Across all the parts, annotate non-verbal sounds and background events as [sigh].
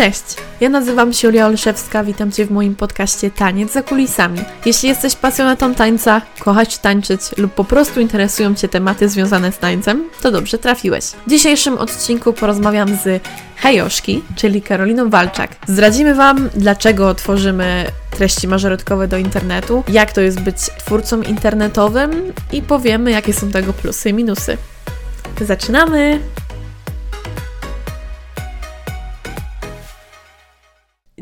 Cześć, ja nazywam się Julia Olszewska, witam Cię w moim podcaście Taniec za kulisami. Jeśli jesteś pasjonatą tańca, kochasz tańczyć lub po prostu interesują Cię tematy związane z tańcem, to dobrze trafiłeś. W dzisiejszym odcinku porozmawiam z Hejoszki, czyli Karoliną Walczak. Zdradzimy Wam, dlaczego tworzymy treści mażoretkowe do internetu, jak to jest być twórcą internetowym i powiemy, jakie są tego plusy i minusy. Zaczynamy!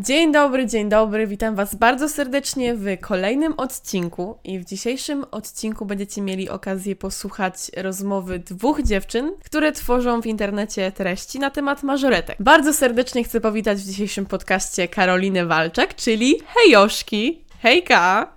Dzień dobry, dzień dobry, witam Was bardzo serdecznie w kolejnym odcinku i w dzisiejszym odcinku będziecie mieli okazję posłuchać rozmowy dwóch dziewczyn, które tworzą w internecie treści na temat mażoretek. Bardzo serdecznie chcę powitać w dzisiejszym podcaście Karolinę Walczak, czyli Hejoszki. Hejka!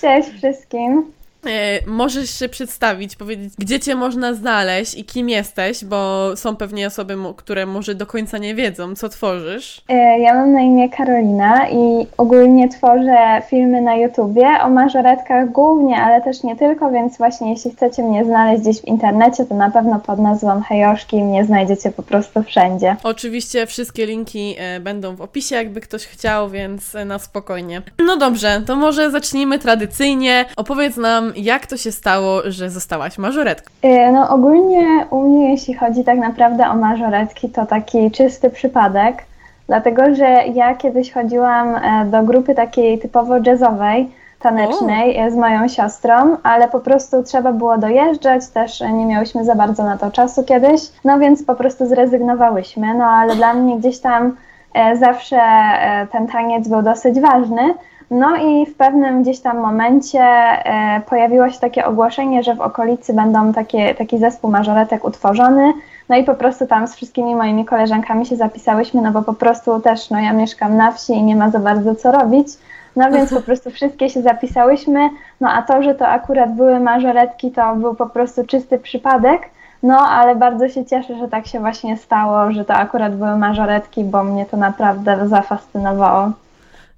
Cześć wszystkim! E, możesz się przedstawić, powiedzieć, gdzie Cię można znaleźć i kim jesteś, bo są pewnie osoby, które może do końca nie wiedzą, co tworzysz. E, ja mam na imię Karolina i ogólnie tworzę filmy na YouTubie o mażoretkach głównie, ale też nie tylko, więc właśnie jeśli chcecie mnie znaleźć gdzieś w internecie, to na pewno pod nazwą Hejoszki mnie znajdziecie po prostu wszędzie. Oczywiście wszystkie linki e, będą w opisie, jakby ktoś chciał, więc na spokojnie. No dobrze, to może zacznijmy tradycyjnie. Opowiedz nam, jak to się stało, że zostałaś mażoretką? Y, no ogólnie u mnie, jeśli chodzi tak naprawdę o mażoretki, to taki czysty przypadek, dlatego że ja kiedyś chodziłam e, do grupy takiej typowo jazzowej, tanecznej o. z moją siostrą, ale po prostu trzeba było dojeżdżać, też nie miałyśmy za bardzo na to czasu kiedyś, no więc po prostu zrezygnowałyśmy, no ale dla mnie gdzieś tam e, zawsze e, ten taniec był dosyć ważny, no i w pewnym gdzieś tam momencie e, pojawiło się takie ogłoszenie, że w okolicy będą takie, taki zespół mażoretek utworzony. No i po prostu tam z wszystkimi moimi koleżankami się zapisałyśmy, no bo po prostu też, no ja mieszkam na wsi i nie ma za bardzo co robić. No więc po [laughs] prostu wszystkie się zapisałyśmy. No a to, że to akurat były mażoretki, to był po prostu czysty przypadek. No, ale bardzo się cieszę, że tak się właśnie stało, że to akurat były mażoretki, bo mnie to naprawdę zafascynowało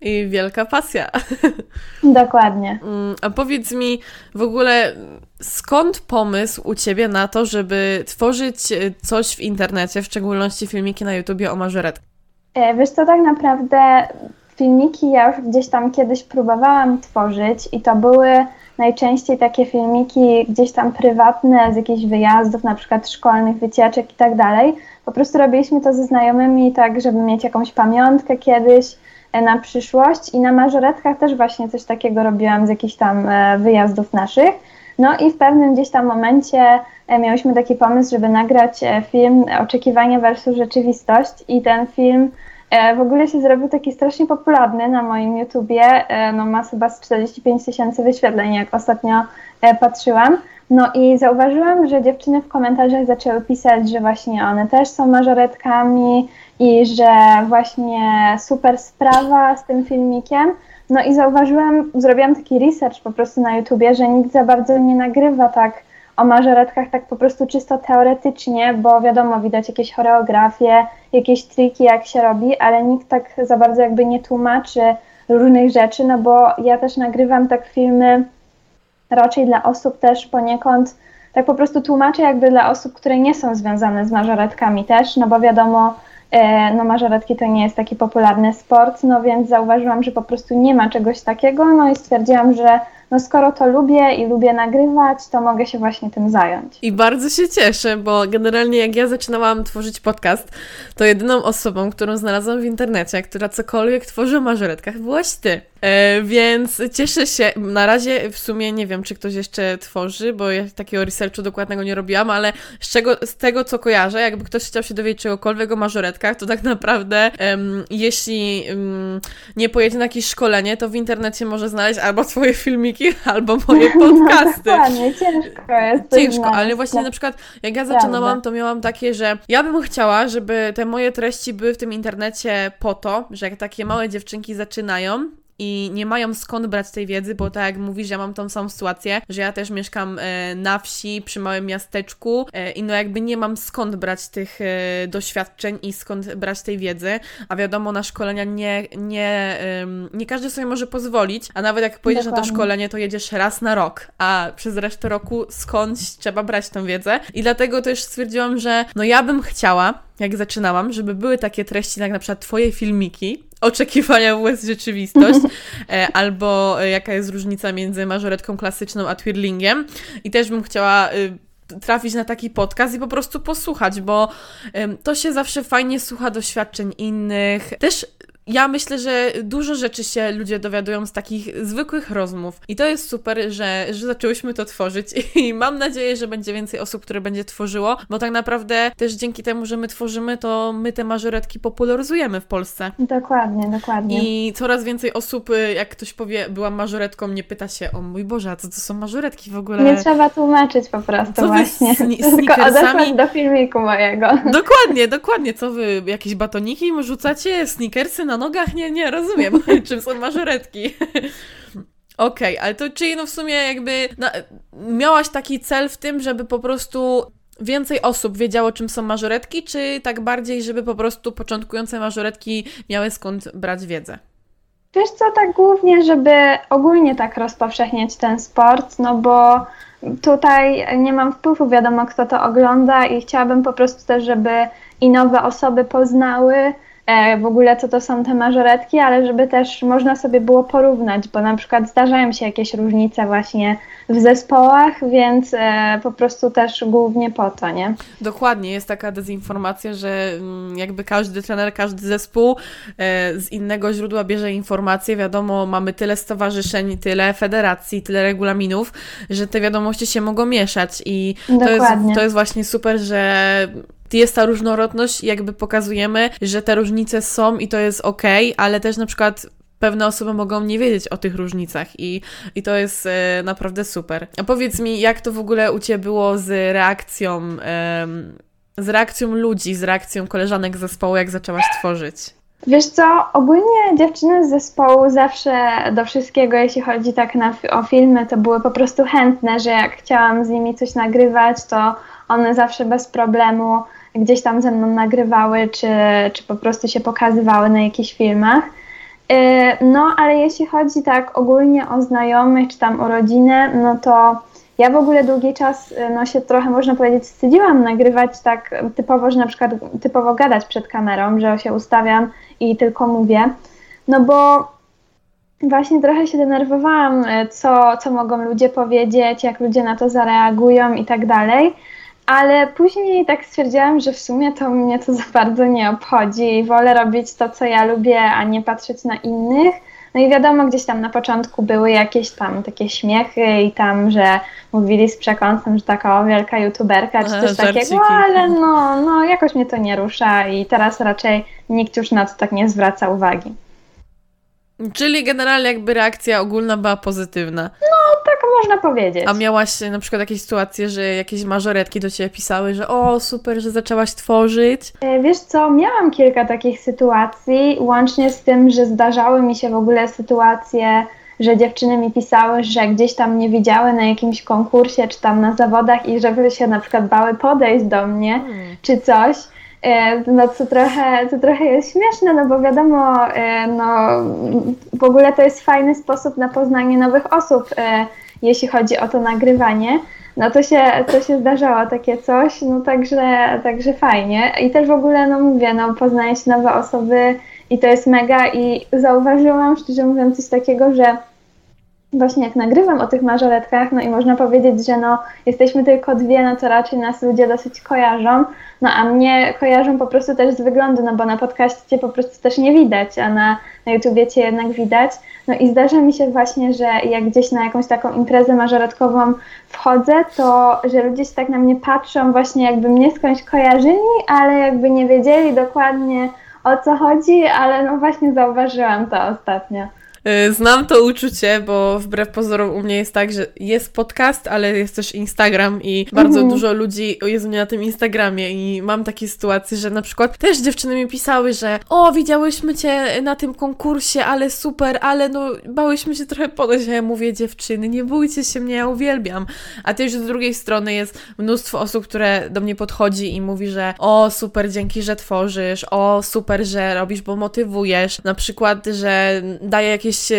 i wielka pasja. [laughs] Dokładnie. Mm, a powiedz mi w ogóle, skąd pomysł u Ciebie na to, żeby tworzyć e, coś w internecie, w szczególności filmiki na YouTubie o mażoretkach? E, wiesz co, tak naprawdę filmiki ja już gdzieś tam kiedyś próbowałam tworzyć i to były najczęściej takie filmiki gdzieś tam prywatne z jakichś wyjazdów, na przykład szkolnych wycieczek i tak dalej. Po prostu robiliśmy to ze znajomymi tak, żeby mieć jakąś pamiątkę kiedyś, na przyszłość i na mażoretkach też właśnie coś takiego robiłam z jakichś tam e, wyjazdów naszych. No i w pewnym gdzieś tam momencie e, miałyśmy taki pomysł, żeby nagrać film Oczekiwania versus Rzeczywistość i ten film w ogóle się zrobił taki strasznie popularny na moim YouTubie. No ma chyba z 45 tysięcy wyświetleń, jak ostatnio patrzyłam. No i zauważyłam, że dziewczyny w komentarzach zaczęły pisać, że właśnie one też są mażoretkami i że właśnie super sprawa z tym filmikiem. No i zauważyłam, zrobiłam taki research po prostu na YouTubie, że nikt za bardzo nie nagrywa tak o mażoretkach tak po prostu czysto teoretycznie, bo wiadomo, widać jakieś choreografie, jakieś triki, jak się robi, ale nikt tak za bardzo jakby nie tłumaczy różnych rzeczy, no bo ja też nagrywam tak filmy raczej dla osób też poniekąd, tak po prostu tłumaczę jakby dla osób, które nie są związane z mażoretkami też, no bo wiadomo, no mażoretki to nie jest taki popularny sport, no więc zauważyłam, że po prostu nie ma czegoś takiego, no i stwierdziłam, że no skoro to lubię i lubię nagrywać, to mogę się właśnie tym zająć. I bardzo się cieszę, bo generalnie jak ja zaczynałam tworzyć podcast, to jedyną osobą, którą znalazłam w internecie, która cokolwiek tworzy o mażoretkach, byłaś ty. E, więc cieszę się. Na razie w sumie nie wiem, czy ktoś jeszcze tworzy, bo ja takiego researchu dokładnego nie robiłam, ale z, czego, z tego, co kojarzę, jakby ktoś chciał się dowiedzieć czegokolwiek o mażoretkach, to tak naprawdę um, jeśli um, nie pojedzie na jakieś szkolenie, to w internecie może znaleźć albo twoje filmiki, [laughs] albo moje [laughs] no, podcasty. Dokładnie, ciężko jest. Ciężko, ale właśnie na przykład jak ja zaczynałam, to miałam takie, że ja bym chciała, żeby te moje treści były w tym internecie po to, że jak takie małe dziewczynki zaczynają, i nie mają skąd brać tej wiedzy, bo tak jak mówisz, ja mam tą samą sytuację, że ja też mieszkam e, na wsi, przy małym miasteczku e, i no jakby nie mam skąd brać tych e, doświadczeń i skąd brać tej wiedzy, a wiadomo, na szkolenia nie, nie, nie każdy sobie może pozwolić, a nawet jak pojedziesz Dokładnie. na to szkolenie, to jedziesz raz na rok, a przez resztę roku skądś trzeba brać tą wiedzę i dlatego też stwierdziłam, że no ja bym chciała, jak zaczynałam, żeby były takie treści jak na przykład Twoje filmiki, oczekiwania vs rzeczywistość, [laughs] e, albo e, jaka jest różnica między mażoretką klasyczną a twirlingiem. I też bym chciała y, trafić na taki podcast i po prostu posłuchać, bo to się zawsze fajnie słucha doświadczeń innych. Też ja myślę, że dużo rzeczy się ludzie dowiadują z takich zwykłych rozmów. I to jest super, że, że zaczęłyśmy to tworzyć [laughs] i mam nadzieję, że będzie więcej osób, które będzie tworzyło, bo tak naprawdę też dzięki temu, że my tworzymy, to my te mażoretki popularyzujemy w Polsce. Dokładnie, dokładnie. I coraz więcej osób, y, jak ktoś powie, byłam mażoretką, nie pyta się, o mój Boże, a co to są mażoretki w ogóle? Nie trzeba tłumaczyć po prostu co właśnie. Wy sni- Tylko odesłać do filmiku mojego. Dokładnie, dokładnie. Co wy, jakieś batoniki rzucacie, sneakersy na nogach? Nie, nie, rozumiem, [laughs] czym są mażoretki. [laughs] Okej, okay, ale to czyli no w sumie jakby na, miałaś taki cel w tym, żeby po prostu więcej osób wiedziało, czym są mażoretki, czy tak bardziej, żeby po prostu początkujące mażoretki miały skąd brać wiedzę? Wiesz co, tak głównie, żeby ogólnie tak rozpowszechniać ten sport, no bo tutaj nie mam wpływu, wiadomo kto to ogląda i chciałabym po prostu też, żeby i nowe osoby poznały w ogóle co to są te mażoretki, ale żeby też można sobie było porównać, bo na przykład zdarzają się jakieś różnice właśnie w zespołach, więc e, po prostu też głównie po to, nie? Dokładnie, jest taka dezinformacja, że mm, jakby każdy trener, każdy zespół e, z innego źródła bierze informacje. Wiadomo, mamy tyle stowarzyszeń, tyle federacji, tyle regulaminów, że te wiadomości się mogą mieszać i to jest, to jest właśnie super, że jest ta różnorodność, jakby pokazujemy, że te różnice są i to jest ok, ale też na przykład pewne osoby mogą nie wiedzieć o tych różnicach i, i to jest e, naprawdę super. A powiedz mi, jak to w ogóle u Ciebie było z reakcją, z reakcją ludzi, z reakcją koleżanek z zespołu, jak zaczęłaś tworzyć? Wiesz co, ogólnie dziewczyny z zespołu zawsze do wszystkiego, jeśli chodzi tak na, o filmy, to były po prostu chętne, że jak chciałam z nimi coś nagrywać, to one zawsze bez problemu gdzieś tam ze mną nagrywały, czy, czy po prostu się pokazywały na jakichś filmach. Y, no, ale jeśli chodzi tak ogólnie o znajomych, czy tam o rodzinę, no to ja w ogóle długi czas y, no, się trochę, można powiedzieć, wstydziłam nagrywać tak typowo, że na przykład typowo gadać przed kamerą, że się ustawiam i tylko mówię. No bo właśnie trochę się denerwowałam, y, co, co mogą ludzie powiedzieć, jak ludzie na to zareagują i tak dalej ale później tak stwierdziłam, że w sumie to mnie to za bardzo nie obchodzi i wolę robić to, co ja lubię, a nie patrzeć na innych. No i wiadomo, gdzieś tam na początku były jakieś tam takie śmiechy i tam, że mówili z przekąsem, że taka wielka youtuberka czy coś takiego, ale no, no jakoś mnie to nie rusza i teraz raczej nikt już na to tak nie zwraca uwagi. Czyli generalnie jakby reakcja ogólna była pozytywna. No, tak można powiedzieć. A miałaś na przykład jakieś sytuacje, że jakieś mażoretki do Ciebie pisały, że o, super, że zaczęłaś tworzyć? E, wiesz co, miałam kilka takich sytuacji, łącznie z tym, że zdarzały mi się w ogóle sytuacje, że dziewczyny mi pisały, że gdzieś tam mnie widziały na jakimś konkursie, czy tam na zawodach i żeby się na przykład bały podejść do mnie, hmm. czy coś. E, no co trochę, to trochę jest śmieszne, no bo wiadomo, e, no w ogóle to jest fajny sposób na poznanie nowych osób, e, jeśli chodzi o to nagrywanie. No to się, to się zdarzało takie coś, no także, także fajnie. I też w ogóle, no mówię, no poznaje się nowe osoby i to jest mega i zauważyłam, szczerze mówiąc, coś takiego, że właśnie jak nagrywam o tych mażoretkach, no i można powiedzieć, że no jesteśmy tylko dwie, no to raczej nas ludzie dosyć kojarzą, no a mnie kojarzą po prostu też z wyglądu, no bo na podcaście po prostu też nie widać, a na, na YouTubie cię jednak widać. No i zdarza mi się właśnie, że jak gdzieś na jakąś taką imprezę mażoretkową wchodzę, to że ludzie się tak na mnie patrzą właśnie jakby mnie skądś kojarzyli, ale jakby nie wiedzieli dokładnie o co chodzi, ale no właśnie zauważyłam to ostatnio. Y, znam to uczucie, bo wbrew pozorom u mnie jest tak, że jest podcast, ale jest też Instagram i bardzo mhm. dużo ludzi jest mnie na tym Instagramie i mam takie sytuacje, że na przykład też dziewczyny mi pisały, że o, widziałyśmy Cię na tym konkursie, ale super, ale no bałyśmy się trochę podejść, ja mówię dziewczyny, nie bójcie się mnie, ja uwielbiam. A też z drugiej strony jest mnóstwo osób, które do mnie podchodzi i mówi, że o, super, dzięki, że tworzysz, o, super, że robisz, bo motywujesz. Na przykład, że daje jakieś jakieś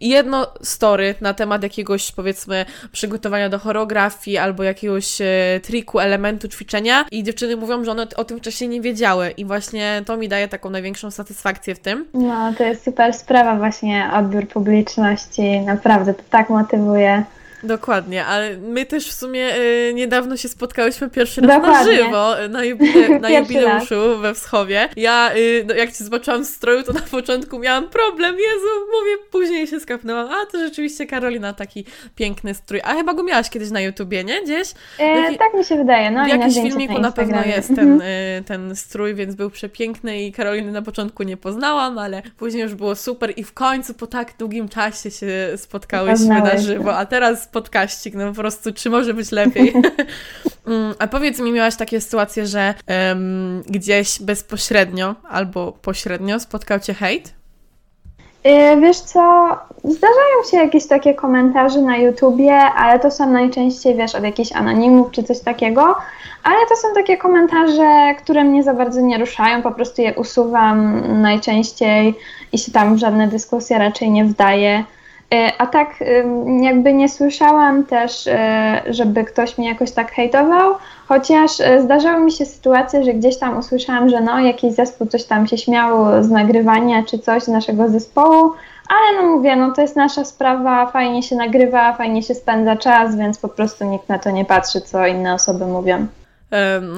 jedno story na temat jakiegoś, powiedzmy, przygotowania do choreografii albo jakiegoś triku, elementu ćwiczenia i dziewczyny mówią, że one o tym wcześniej nie wiedziały i właśnie to mi daje taką największą satysfakcję w tym. No, to jest super sprawa właśnie odbiór publiczności, naprawdę to tak motywuje. Dokładnie, ale my też w sumie y, niedawno się spotkałyśmy pierwszy raz Dokładnie. na żywo, [laughs] na, jubile, na jubileuszu we Wschowie. Ja, y, no, jak Cię zobaczyłam w stroju, to na początku miałam problem, Jezu, mówię, później się skapnęłam, a to rzeczywiście Karolina, taki piękny strój. A chyba go miałaś kiedyś na YouTubie, nie? Gdzieś? E, tak mi się wydaje, no. W jakimś filmiku na, na pewno jest ten, mhm. y, ten strój, więc był przepiękny i Karoliny na początku nie poznałam, ale później już było super i w końcu po tak długim czasie się spotkałyśmy na żywo, a teraz podkaścik, no po prostu, czy może być lepiej? [laughs] Mm, a powiedz mi, miałaś takie sytuacje, że um, gdzieś bezpośrednio albo pośrednio spotkał Cię hejt? Yy, wiesz co, zdarzają się jakieś takie komentarze na YouTubie, ale to są najczęściej, wiesz, od jakichś anonimów czy coś takiego, ale to są takie komentarze, które mnie za bardzo nie ruszają, po prostu je usuwam najczęściej i się tam w żadne dyskusje raczej nie wdaję. E, a tak jakby nie słyszałam też, e, żeby ktoś mnie jakoś tak hejtował, chociaż e, zdarzały mi się sytuacje, że gdzieś tam usłyszałam, że no jakiś zespół coś tam się śmiał z nagrywania czy coś z naszego zespołu, ale no mówię, no to jest nasza sprawa, fajnie się nagrywa, fajnie się spędza czas, więc po prostu nikt na to nie patrzy, co inne osoby mówią.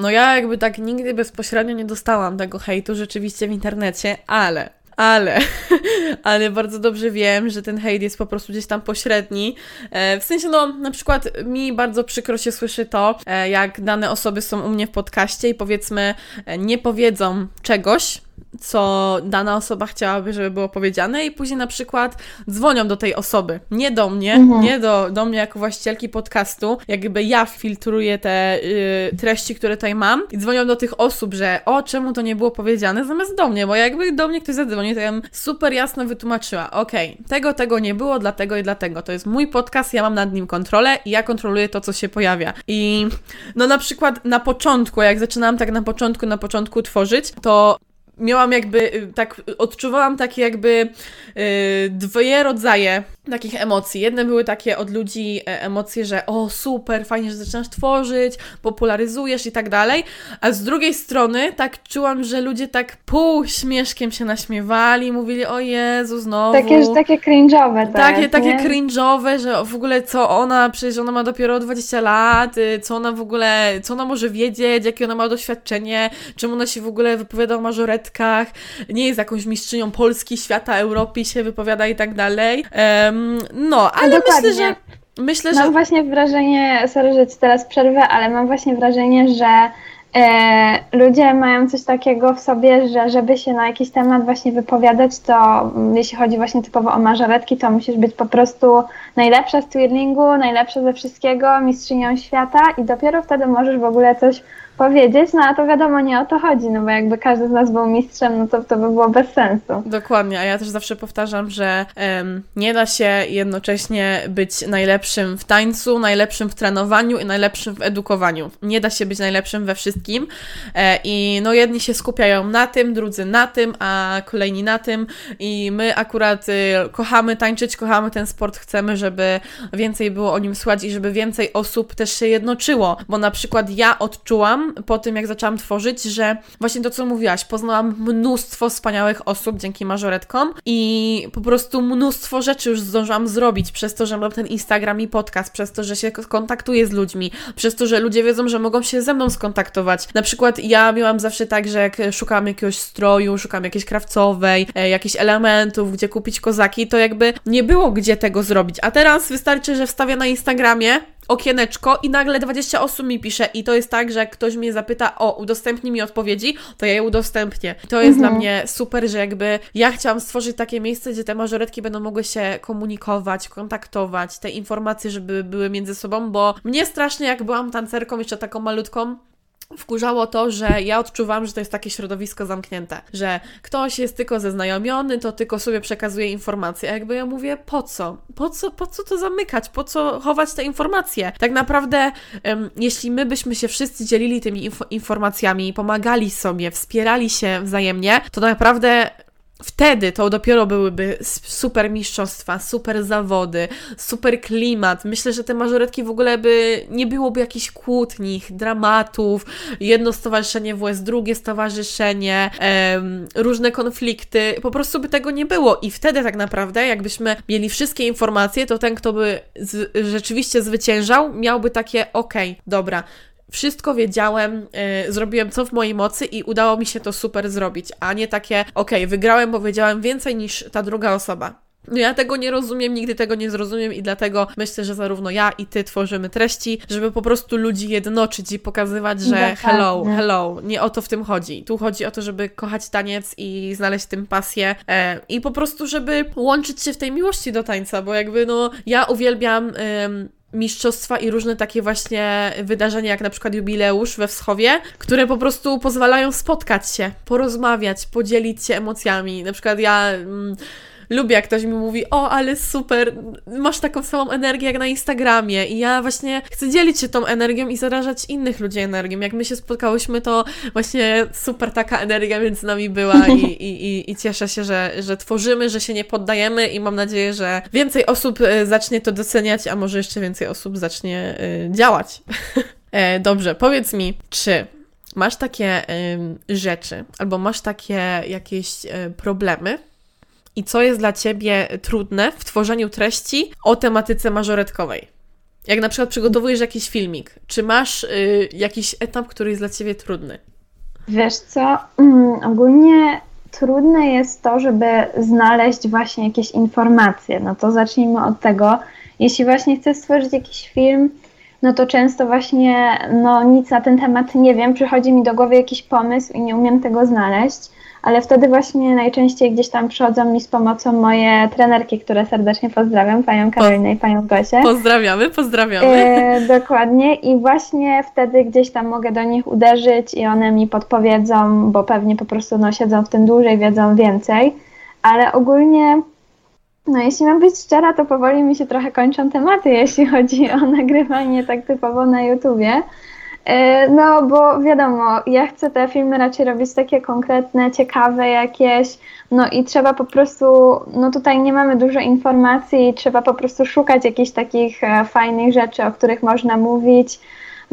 No ja jakby tak nigdy bezpośrednio nie dostałam tego hejtu rzeczywiście w internecie, ale ale, [laughs] ale bardzo dobrze wiem, że ten hejt jest po prostu gdzieś tam pośredni. E, w sensie, no, na przykład mi bardzo przykro się słyszy to, e, jak dane osoby są u mnie w podcaście i powiedzmy e, nie powiedzą czegoś, co dana osoba chciałaby, żeby było powiedziane, i później na przykład dzwonią do tej osoby. Nie do mnie, mhm. nie do, do mnie jako właścicielki podcastu. Jakby ja filtruję te y, treści, które tutaj mam, i dzwonią do tych osób, że o, czemu to nie było powiedziane, zamiast do mnie, bo jakby do mnie ktoś zadzwonił, to ja bym super jasno wytłumaczyła: okej, okay, tego, tego nie było, dlatego i dlatego. To jest mój podcast, ja mam nad nim kontrolę i ja kontroluję to, co się pojawia. I no na przykład na początku, jak zaczynałam tak na początku, na początku tworzyć, to miałam jakby, y, tak, odczuwałam takie jakby yy, dwie rodzaje takich emocji. Jedne były takie od ludzi e, emocje, że o super, fajnie, że zaczynasz tworzyć, popularyzujesz i tak dalej, a z drugiej strony tak czułam, że ludzie tak pół śmieszkiem się naśmiewali, mówili o Jezu, znowu. Takie, takie cringe'owe Takie, jest, takie cringe'owe, że w ogóle co ona, przecież ona ma dopiero 20 lat, y, co ona w ogóle, co ona może wiedzieć, jakie ona ma doświadczenie, czemu ona się w ogóle wypowiada o mażoretkach, nie jest jakąś mistrzynią Polski, świata, Europy się wypowiada i tak dalej. Um, no, ale myślę, że. Myślę, mam że... właśnie wrażenie, sorry, że ci teraz przerwę, ale mam właśnie wrażenie, że e, ludzie mają coś takiego w sobie, że żeby się na jakiś temat właśnie wypowiadać, to mm, jeśli chodzi właśnie typowo o mażoretki, to musisz być po prostu najlepsza z twirlingu, najlepsza ze wszystkiego, mistrzynią świata i dopiero wtedy możesz w ogóle coś powiedzieć, no a to wiadomo, nie o to chodzi, no bo jakby każdy z nas był mistrzem, no to to by było bez sensu. Dokładnie, a ja też zawsze powtarzam, że nie da się jednocześnie być najlepszym w tańcu, najlepszym w trenowaniu i najlepszym w edukowaniu. Nie da się być najlepszym we wszystkim e, i no jedni się skupiają na tym, drudzy na tym, a kolejni na tym i my akurat y, kochamy tańczyć, kochamy ten sport, chcemy, żeby więcej było o nim słychać i żeby więcej osób też się jednoczyło, bo na przykład ja odczułam, po tym, jak zaczęłam tworzyć, że właśnie to, co mówiłaś, poznałam mnóstwo wspaniałych osób dzięki mażoretkom i po prostu mnóstwo rzeczy już zdążyłam zrobić przez to, że mam ten Instagram i podcast, przez to, że się kontaktuję z ludźmi, przez to, że ludzie wiedzą, że mogą się ze mną skontaktować. Na przykład ja miałam zawsze tak, że jak szukam jakiegoś stroju, szukam jakiejś krawcowej, e, jakichś elementów, gdzie kupić kozaki, to jakby nie było gdzie tego zrobić. A teraz wystarczy, że wstawię na Instagramie okieneczko i nagle 20 osób mi pisze i to jest tak, że jak ktoś mnie zapyta o udostępnij mi odpowiedzi, to ja je udostępnię. To jest mhm. dla mnie super, że jakby ja chciałam stworzyć takie miejsce, gdzie te mażoretki będą mogły się komunikować, kontaktować, te informacje, żeby były między sobą, bo mnie strasznie jak byłam tancerką jeszcze taką malutką, wkurzało to, że ja odczuwam, że to jest takie środowisko zamknięte, że ktoś jest tylko zeznajomiony, to tylko sobie przekazuje informacje, a jakby ja mówię, po co? Po co, po co to zamykać? Po co chować te informacje? Tak naprawdę, um, jeśli my byśmy się wszyscy dzielili tymi inf informacjami, pomagali sobie, wspierali się wzajemnie, to naprawdę Wtedy to dopiero byłyby super mistrzostwa, super zawody, super klimat. Myślę, że te mażoretki w ogóle by nie byłoby jakichś kłótni, dramatów, jedno stowarzyszenie WS, drugie stowarzyszenie, em, różne konflikty. Po prostu by tego nie było. I wtedy tak naprawdę, jakbyśmy mieli wszystkie informacje, to ten, kto by z, rzeczywiście zwyciężał, miałby takie, okej, okay, dobra, wszystko wiedziałem, yy, zrobiłem co w mojej mocy i udało mi się to super zrobić, a nie takie, okej, okay, wygrałem, bo wiedziałem więcej niż ta druga osoba. No ja tego nie rozumiem, nigdy tego nie zrozumiem i dlatego myślę, że zarówno ja i ty tworzymy treści, żeby po prostu ludzi jednoczyć i pokazywać, że hello, hello, nie o to w tym chodzi. Tu chodzi o to, żeby kochać taniec i znaleźć w tym pasję e, i po prostu, żeby łączyć się w tej miłości do tańca, bo jakby no ja uwielbiam mistrzostwa i różne takie właśnie wydarzenia, jak na przykład jubileusz we Wschowie, które po prostu pozwalają spotkać się, porozmawiać, podzielić się emocjami. Na przykład ja. Mm, lubię, jak ktoś mi mówi, o, ale super, masz taką samą energię jak na Instagramie i ja właśnie chcę dzielić się tą energią i zarażać innych ludzi energią. Jak my się spotkałyśmy, to właśnie super taka energia między nami była i, [laughs] i, i, i cieszę się, że, że tworzymy, że się nie poddajemy i mam nadzieję, że więcej osób e, zacznie to doceniać, a może jeszcze więcej osób zacznie y, działać. [laughs] E, dobrze, powiedz mi, czy masz takie y, rzeczy, albo masz takie jakieś y, problemy, i co jest dla Ciebie trudne w tworzeniu treści o tematyce mażoretkowej? Jak na przykład przygotowujesz jakiś filmik, czy masz y, jakiś etap, który jest dla Ciebie trudny? Wiesz co, mm, ogólnie trudne jest to, żeby znaleźć właśnie jakieś informacje. No to zacznijmy od tego. Jeśli właśnie chcesz stworzyć jakiś film, no to często właśnie no nic na ten temat nie wiem, przychodzi mi do głowy jakiś pomysł i nie umiem tego znaleźć ale wtedy właśnie najczęściej gdzieś tam przychodzą mi z pomocą moje trenerki, które serdecznie pozdrawiam, panią Karolinę i panią Gosię. Pozdrawiamy, pozdrawiamy. E, dokładnie i właśnie wtedy gdzieś tam mogę do nich uderzyć i one mi podpowiedzą, bo pewnie po prostu no, siedzą w tym dłużej, wiedzą więcej, ale ogólnie no jeśli mam być szczera, to powoli mi się trochę kończą tematy, jeśli chodzi o [laughs] nagrywanie tak typowo na YouTubie. E, no, bo wiadomo, ja chcę te filmy raczej robić takie konkretne, ciekawe jakieś, no i trzeba po prostu, no tutaj nie mamy dużo informacji, trzeba po prostu szukać jakichś takich e, fajnych rzeczy, o których można mówić.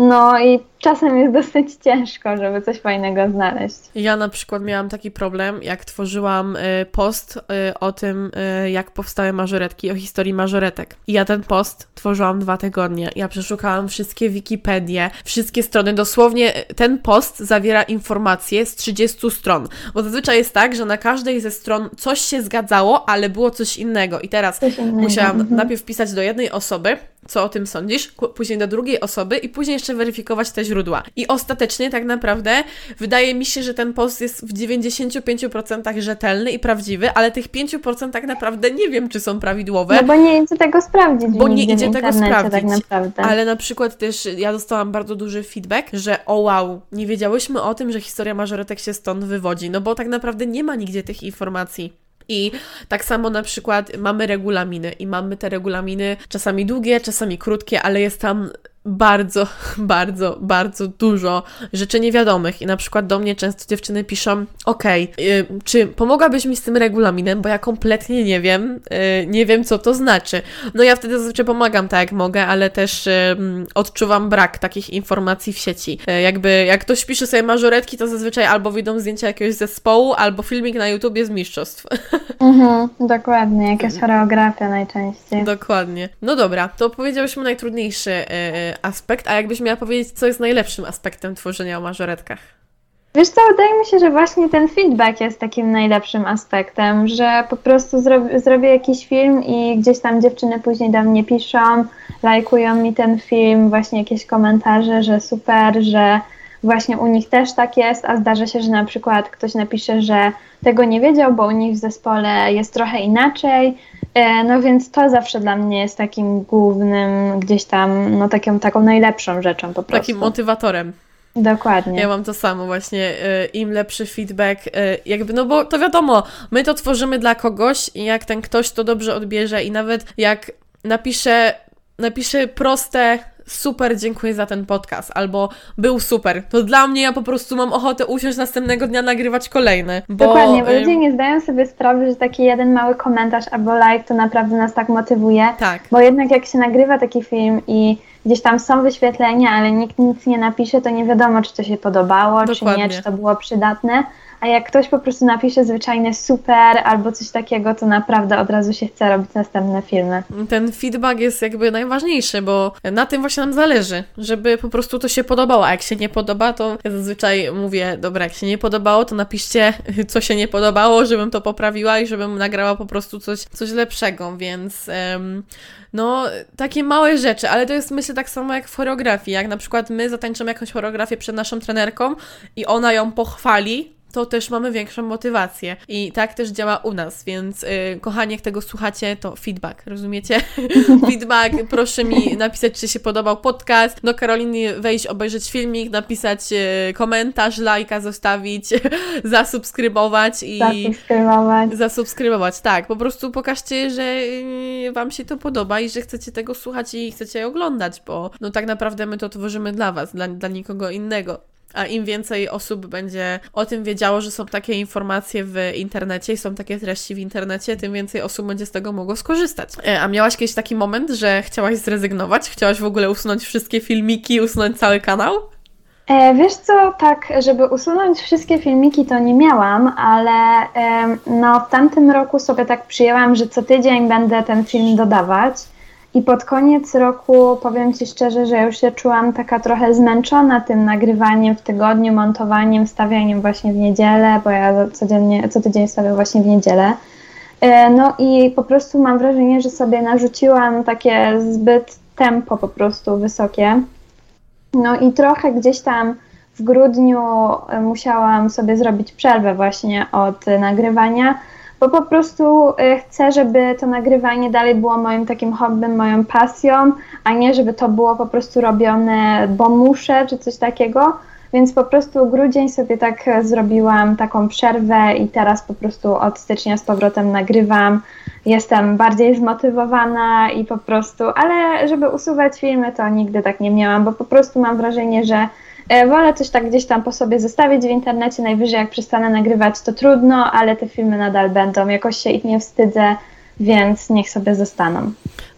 No i czasem jest dosyć ciężko, żeby coś fajnego znaleźć. Ja na przykład miałam taki problem, jak tworzyłam y, post y, o tym, y, jak powstały mażoretki, o historii mażoretek. I ja ten post tworzyłam dwa tygodnie. Ja przeszukałam wszystkie Wikipedie, wszystkie strony. Dosłownie ten post zawiera informacje z 30 stron. Bo zazwyczaj jest tak, że na każdej ze stron coś się zgadzało, ale było coś innego. I teraz musiałam mhm. najpierw pisać do jednej osoby, co o tym sądzisz, później do drugiej osoby i później jeszcze weryfikować te źródła. I ostatecznie tak naprawdę wydaje mi się, że ten post jest w 95% rzetelny i prawdziwy, ale tych 5% tak naprawdę nie wiem, czy są prawidłowe. No bo nie idzie tego sprawdzić. Bo nie idzie tego sprawdzić. Tak naprawdę. Ale na przykład też ja dostałam bardzo duży feedback, że o wow, nie wiedziałyśmy o tym, że historia mażoretek się stąd wywodzi, no bo tak naprawdę nie ma nigdzie tych informacji. I tak samo na przykład mamy regulaminy i mamy te regulaminy czasami długie, czasami krótkie, ale jest tam bardzo, [laughs] bardzo, bardzo dużo rzeczy niewiadomych i na przykład do mnie często dziewczyny piszą okej, okay, czy pomogłabyś mi z tym regulaminem, bo ja kompletnie nie wiem, yy, nie wiem co to znaczy. No ja wtedy zazwyczaj pomagam tak jak mogę, ale też yy, odczuwam brak takich informacji w sieci. Yy, jakby jak ktoś pisze sobie mażoretki, to zazwyczaj albo wyjdą zdjęcia jakiegoś zespołu, albo filmik na YouTubie z mistrzostw. [laughs] Mhm, dokładnie, jakaś choreografia najczęściej. Dokładnie. No dobra, to powiedziałyśmy najtrudniejszy yy, aspekt, a jakbyś miała powiedzieć, co jest najlepszym aspektem tworzenia o mażoretkach? Wiesz co, wydaje mi się, że właśnie ten feedback jest takim najlepszym aspektem, że po prostu zrobię, zrobię jakiś film i gdzieś tam dziewczyny później do mnie piszą, lajkują mi ten film, właśnie jakieś komentarze, że super, że właśnie u nich też tak jest, a zdarza się, że na przykład ktoś napisze, że tego nie wiedział, bo u nich w zespole jest trochę inaczej, no więc to zawsze dla mnie jest takim głównym, gdzieś tam, no taką, taką najlepszą rzeczą po prostu. Takim motywatorem. Dokładnie. Ja mam to samo właśnie, e, im lepszy feedback, e, jakby, no bo to wiadomo, my to tworzymy dla kogoś i jak ten ktoś to dobrze odbierze i nawet jak napisze, napisze proste super, dziękuję za ten podcast, albo był super, to dla mnie ja po prostu mam ochotę usiąść następnego dnia nagrywać kolejny. Bo, Dokładnie, bo ludzie nie zdają sobie sprawy, że taki jeden mały komentarz albo like to naprawdę nas tak motywuje. Tak. Bo jednak jak się nagrywa taki film i gdzieś tam są wyświetlenia, ale nikt nic nie napisze, to nie wiadomo, czy to się podobało, Dokładnie. czy nie, czy to było przydatne. A jak ktoś po prostu napisze zwyczajnie super albo coś takiego, to naprawdę od razu się chce robić następne filmy. Ten feedback jest jakby najważniejszy, bo na tym właśnie nam zależy, żeby po prostu to się podobało. A jak się nie podoba, to ja zazwyczaj mówię, dobra, jak się nie podobało, to napiszcie, co się nie podobało, żebym to poprawiła i żebym nagrała po prostu coś, coś lepszego, więc. Um, no, takie małe rzeczy, ale to jest myślę tak samo jak w choreografii. Jak na przykład my zatańczymy jakąś choreografię przed naszą trenerką i ona ją pochwali, to też mamy większą motywację. I tak też działa u nas, więc yy, kochani, jak tego słuchacie, to feedback, rozumiecie? [laughs] feedback, proszę mi napisać, czy się podobał podcast, do Karoliny wejść, obejrzeć filmik, napisać yy, komentarz, lajka zostawić, [laughs] zasubskrybować i... Zasubskrybować. Zasubskrybować, tak. Po prostu pokażcie, że yy, Wam się to podoba i że chcecie tego słuchać i chcecie oglądać, bo no tak naprawdę my to tworzymy dla Was, dla, dla nikogo innego. A im więcej osób będzie o tym wiedziało, że są takie informacje w internecie i są takie treści w internecie, tym więcej osób będzie z tego mogło skorzystać. E, a miałaś kiedyś taki moment, że chciałaś zrezygnować? Chciałaś w ogóle usunąć wszystkie filmiki, usunąć cały kanał? E, wiesz co, tak, żeby usunąć wszystkie filmiki to nie miałam, ale e, no, w tamtym roku sobie tak przyjęłam, że co tydzień będę ten film dodawać. I pod koniec roku powiem Ci szczerze, że już się czułam taka trochę zmęczona tym nagrywaniem w tygodniu, montowaniem, stawianiem właśnie w niedzielę, bo ja codziennie, co tydzień stawiam właśnie w niedzielę. E, no i po prostu mam wrażenie, że sobie narzuciłam takie zbyt tempo po prostu wysokie. No i trochę gdzieś tam w grudniu e, musiałam sobie zrobić przerwę właśnie od nagrywania bo po prostu y, chcę, żeby to nagrywanie dalej było moim takim hobbym, moją pasją, a nie żeby to było po prostu robione, bo muszę, czy coś takiego. Więc po prostu grudzień sobie tak zrobiłam taką przerwę i teraz po prostu od stycznia z powrotem nagrywam. Jestem bardziej zmotywowana i po prostu, ale żeby usuwać filmy, to nigdy tak nie miałam, bo po prostu mam wrażenie, że E, wolę coś tak gdzieś tam po sobie zostawić w internecie, najwyżej jak przestanę nagrywać to trudno, ale te filmy nadal będą, jakoś się ich nie wstydzę, więc niech sobie zostaną.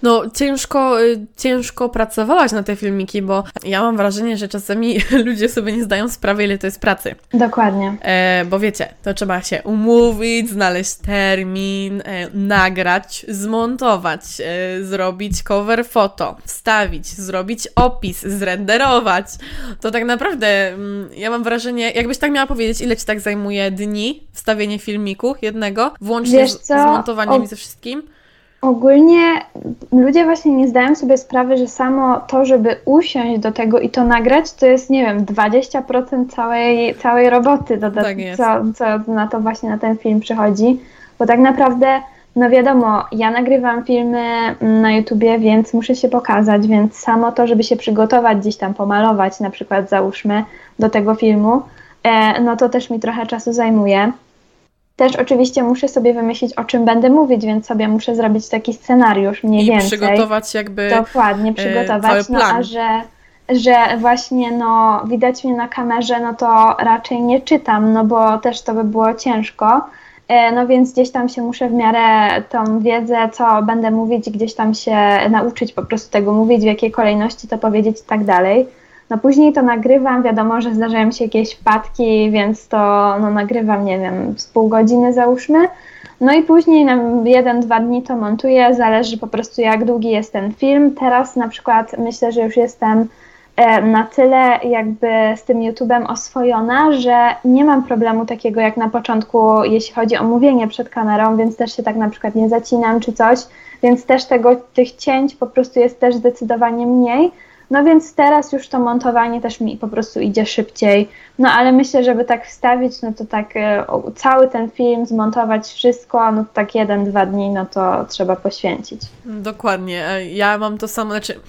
No, ciężko, y, ciężko pracowałaś na te filmiki, bo ja mam wrażenie, że czasami [laughs] ludzie sobie nie zdają sprawy, ile to jest pracy. Dokładnie. E, bo wiecie, to trzeba się umówić, znaleźć termin, e, nagrać, zmontować, e, zrobić cover foto, wstawić, zrobić opis, zrenderować. To tak naprawdę, mm, ja mam wrażenie, jakbyś tak miała powiedzieć, ile ci tak zajmuje dni wstawienie filmiku jednego, włącznie z, z montowaniem o... i ze wszystkim? Ogólnie ludzie właśnie nie zdają sobie sprawy, że samo to, żeby usiąść do tego i to nagrać, to jest, nie wiem, 20% całej, całej roboty, do, tak co, co na to właśnie na ten film przychodzi. Bo tak naprawdę, no wiadomo, ja nagrywam filmy na YouTubie, więc muszę się pokazać, więc samo to, żeby się przygotować, gdzieś tam pomalować, na przykład załóżmy do tego filmu, e, no to też mi trochę czasu zajmuje. Też oczywiście muszę sobie wymyślić, o czym będę mówić, więc sobie muszę zrobić taki scenariusz mniej I więcej. przygotować jakby Dokładnie, e, przygotować. no a że, że właśnie no, widać mnie na kamerze, no to raczej nie czytam, no bo też to by było ciężko. E, no więc gdzieś tam się muszę w miarę tą wiedzę, co będę mówić, gdzieś tam się nauczyć po prostu tego mówić, w jakiej kolejności to powiedzieć i tak dalej. No później to nagrywam, wiadomo, że zdarzają się jakieś wpadki, więc to no, nagrywam, nie wiem, z pół godziny załóżmy. No i później na jeden, dwa dni to montuję, zależy po prostu jak długi jest ten film. Teraz na przykład myślę, że już jestem na tyle jakby z tym YouTube'em oswojona, że nie mam problemu takiego jak na początku, jeśli chodzi o mówienie przed kamerą, więc też się tak na przykład nie zacinam czy coś, więc też tego, tych cięć po prostu jest też zdecydowanie mniej. No więc teraz już to montowanie też mi po prostu idzie szybciej. No ale myślę, żeby tak wstawić, no to tak e, cały ten film, zmontować wszystko, no to tak jeden, dwa dni, no to trzeba poświęcić. Dokładnie. E, ja mam to samo, znaczy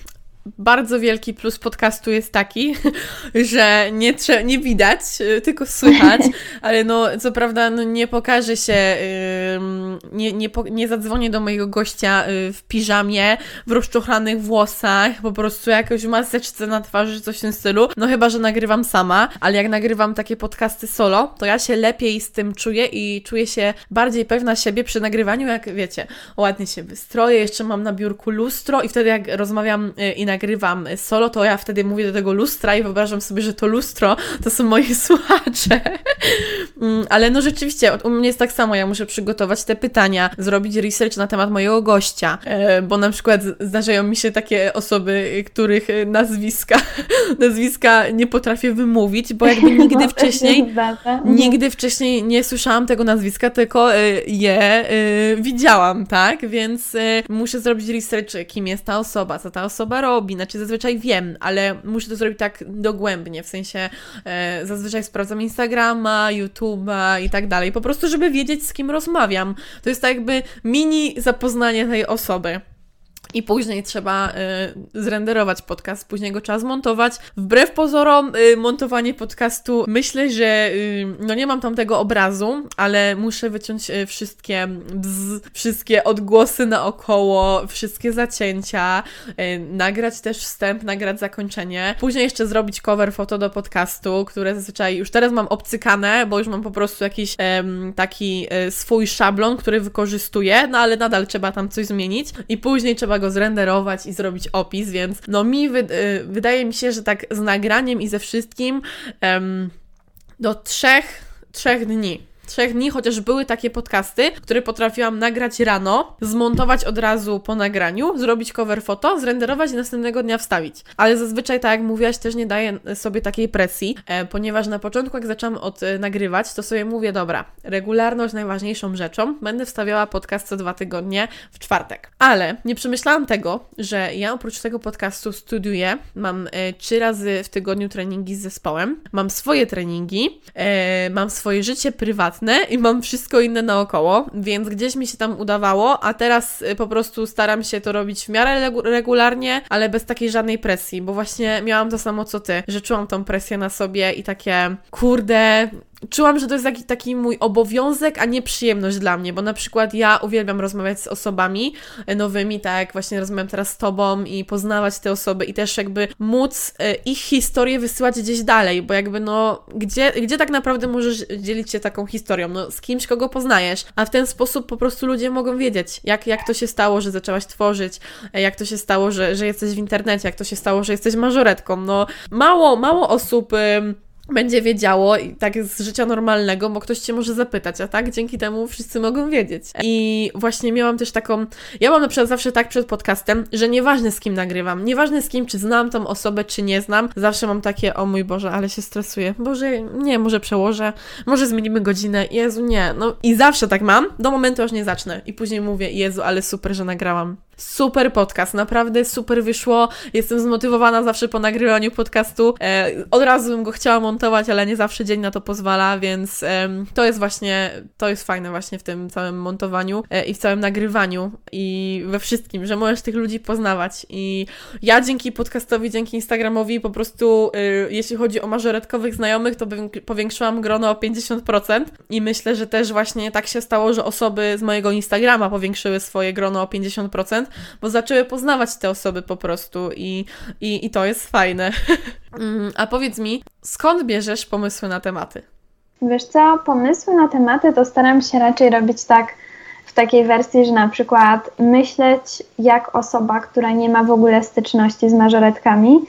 bardzo wielki plus podcastu jest taki, [laughs] że nie, nie widać, y, tylko słychać, [laughs] ale no co prawda no, nie pokaże się, yy, nie, nie, po, nie zadzwonię do mojego gościa yy, w piżamie, w rozczochranych włosach, po prostu jakoś maseczce na twarzy, coś w tym stylu, no chyba, że nagrywam sama, ale jak nagrywam takie podcasty solo, to ja się lepiej z tym czuję i czuję się bardziej pewna siebie przy nagrywaniu, jak wiecie, ładnie się wystroję, jeszcze mam na biurku lustro i wtedy jak rozmawiam yy, i nagrywam solo, to ja wtedy mówię do tego lustra i wyobrażam sobie, że to lustro to są moi [laughs] słuchacze. Mm, ale no rzeczywiście, u mnie jest tak samo, ja muszę przygotować te pytania, zrobić research na temat mojego gościa, e, bo na przykład zdarzają mi się takie osoby, których nazwiska, [laughs] nazwiska nie potrafię wymówić, bo jakby [laughs] nigdy no, wcześniej, mhm. nigdy wcześniej nie słyszałam tego nazwiska, tylko e, je e, widziałam, tak? Więc muszę zrobić research, kim jest ta osoba, co ta osoba robi, znaczy zazwyczaj wiem, ale muszę to zrobić tak dogłębnie, w sensie zazwyczaj sprawdzam Instagrama, YouTube'a i tak dalej, po prostu, żeby wiedzieć, z kim rozmawiam. To jest tak jakby mini zapoznanie tej osoby i później trzeba y, zrenderować podcast, później go trzeba zmontować. Wbrew pozorom, y, montowanie podcastu, myślę, że y, no nie mam tam tego obrazu, ale muszę wyciąć y, wszystkie bzz, wszystkie odgłosy naokoło, wszystkie zacięcia, y, nagrać też wstęp, nagrać zakończenie. Później jeszcze zrobić cover foto do podcastu, które zazwyczaj już teraz mam obcykane, bo już mam po prostu jakiś taki y, swój szablon, który wykorzystuję, no ale nadal trzeba tam coś zmienić i później trzeba go go zrenderować i zrobić opis, więc no mi wy, y, wydaje mi się, że tak z nagraniem i ze wszystkim do trzech, trzech dni trzech dni, chociaż były takie podcasty, które potrafiłam nagrać rano, zmontować od razu po nagraniu, zrobić cover foto, zrenderować i następnego dnia wstawić. Ale zazwyczaj, tak jak mówiłaś, też nie daję sobie takiej presji, e, ponieważ na początku, jak zaczęłam od e, nagrywać, to sobie mówię, dobra, regularność najważniejszą rzeczą, będę wstawiała podcast co dwa tygodnie w czwartek. Ale nie przemyślałam tego, że ja oprócz tego podcastu studiuję, mam e, trzy razy w tygodniu treningi z zespołem, mam swoje treningi, mam swoje życie prywatne, prywatne i mam wszystko inne naokoło, więc gdzieś mi się tam udawało, a teraz y, po prostu staram się to robić w miarę regularnie, ale bez takiej żadnej presji, bo właśnie miałam to samo co ty, że czułam tą presję na sobie i takie, kurde, czułam, że to jest taki, taki mój obowiązek, a nie przyjemność dla mnie, bo na przykład ja uwielbiam rozmawiać z osobami nowymi, tak jak właśnie rozmawiam teraz z Tobą i poznawać te osoby i też jakby móc e, ich historię wysyłać gdzieś dalej, bo jakby no, gdzie, gdzie tak naprawdę możesz dzielić się taką historią? No, z kimś, kogo poznajesz, a w ten sposób po prostu ludzie mogą wiedzieć, jak, jak to się stało, że zaczęłaś tworzyć, e, jak to się stało, że, że jesteś w internecie, jak to się stało, że jesteś mażoretką, no, mało, mało osób będzie wiedziało i tak z życia normalnego, bo ktoś cię może zapytać, a tak? Dzięki temu wszyscy mogą wiedzieć. I właśnie miałam też taką, ja mam na przykład zawsze tak przed podcastem, że nieważne z kim nagrywam, nieważne z kim, czy znam tą osobę, czy nie znam, zawsze mam takie, o mój Boże, ale się stresuję, Boże, nie, może przełożę, może zmienimy godzinę, Jezu, nie, no i zawsze tak mam, do momentu aż nie zacznę. I później mówię, Jezu, ale super, że nagrałam. Super podcast, naprawdę super wyszło. Jestem zmotywowana zawsze po nagrywaniu podcastu. E, od razu bym go chciała montować, ale nie zawsze dzień na to pozwala, więc e, to jest właśnie, to jest fajne właśnie w tym całym montowaniu e, i w całym nagrywaniu i we wszystkim, że możesz tych ludzi poznawać. I ja dzięki podcastowi, dzięki Instagramowi po prostu, e, jeśli chodzi o mażoretkowych znajomych, to powiększyłam grono o 50% i myślę, że też właśnie tak się stało, że osoby z mojego Instagrama powiększyły swoje grono o 50% bo zaczęły poznawać te osoby po prostu i, i, i to jest fajne. [laughs] Mm, a powiedz mi, skąd bierzesz pomysły na tematy? Wiesz co, pomysły na tematy to staram się raczej robić tak w takiej wersji, że na przykład myśleć jak osoba, która nie ma w ogóle styczności z mażoretkami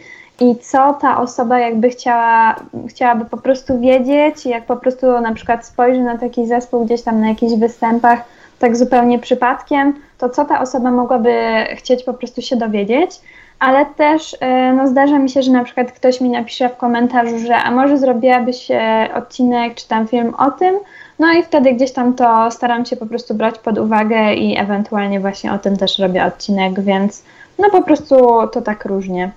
i co ta osoba jakby chciała, chciałaby po prostu wiedzieć, jak po prostu na przykład spojrzy na taki zespół gdzieś tam na jakichś występach, tak zupełnie przypadkiem, to co ta osoba mogłaby chcieć po prostu się dowiedzieć, ale też e, no, zdarza mi się, że na przykład ktoś mi napisze w komentarzu, że a może zrobiłabyś odcinek czy tam film o tym, no i wtedy gdzieś tam to staram się po prostu brać pod uwagę i ewentualnie właśnie o tym też robię odcinek, więc no po prostu to tak różnie.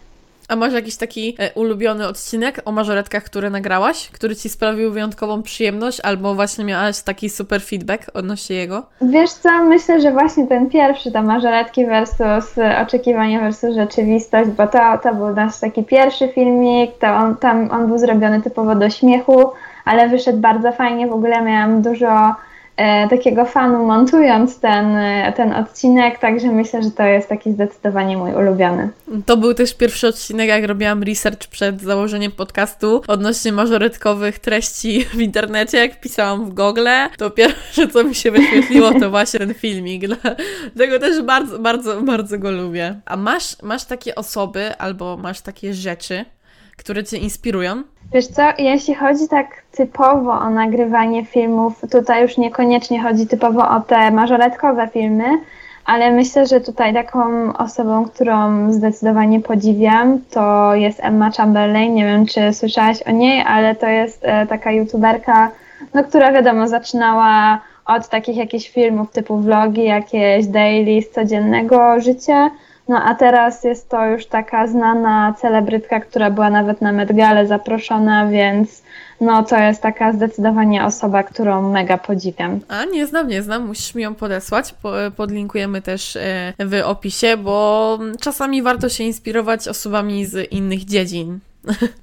A masz jakiś taki e, ulubiony odcinek o mażoretkach, które nagrałaś, który ci sprawił wyjątkową przyjemność, albo właśnie miałaś taki super feedback odnośnie jego? Wiesz co, myślę, że właśnie ten pierwszy, to mażoretki versus oczekiwanie versus rzeczywistość, bo to, to był nasz taki pierwszy filmik, to on, tam on był zrobiony typowo do śmiechu, ale wyszedł bardzo fajnie, w ogóle miałam dużo takiego fanu montując ten, e, ten odcinek, także myślę, że to jest taki zdecydowanie mój ulubiony. To był też pierwszy odcinek, jak robiłam research przed założeniem podcastu odnośnie mażoretkowych treści w internecie, jak pisałam w Google, to pierwsze, co mi się wyświetliło, to właśnie ten filmik. Dlatego też bardzo, bardzo, bardzo go lubię. A masz, masz takie osoby albo masz takie rzeczy, które Cię inspirują? Wiesz co, jeśli chodzi tak typowo o nagrywanie filmów, tutaj już niekoniecznie chodzi typowo o te mażoretkowe filmy, ale myślę, że tutaj taką osobą, którą zdecydowanie podziwiam, to jest Emma Chamberlain. Nie wiem, czy słyszałaś o niej, ale to jest e, taka youtuberka, no, która wiadomo, zaczynała od takich jakichś filmów typu vlogi, jakieś daily z codziennego życia no a teraz jest to już taka znana celebrytka, która była nawet na Medgale zaproszona, więc no to jest taka zdecydowanie osoba, którą mega podziwiam. A nie znam, nie znam, musisz mi ją podesłać. podlinkujemy też e, w opisie, bo czasami warto się inspirować osobami z innych dziedzin.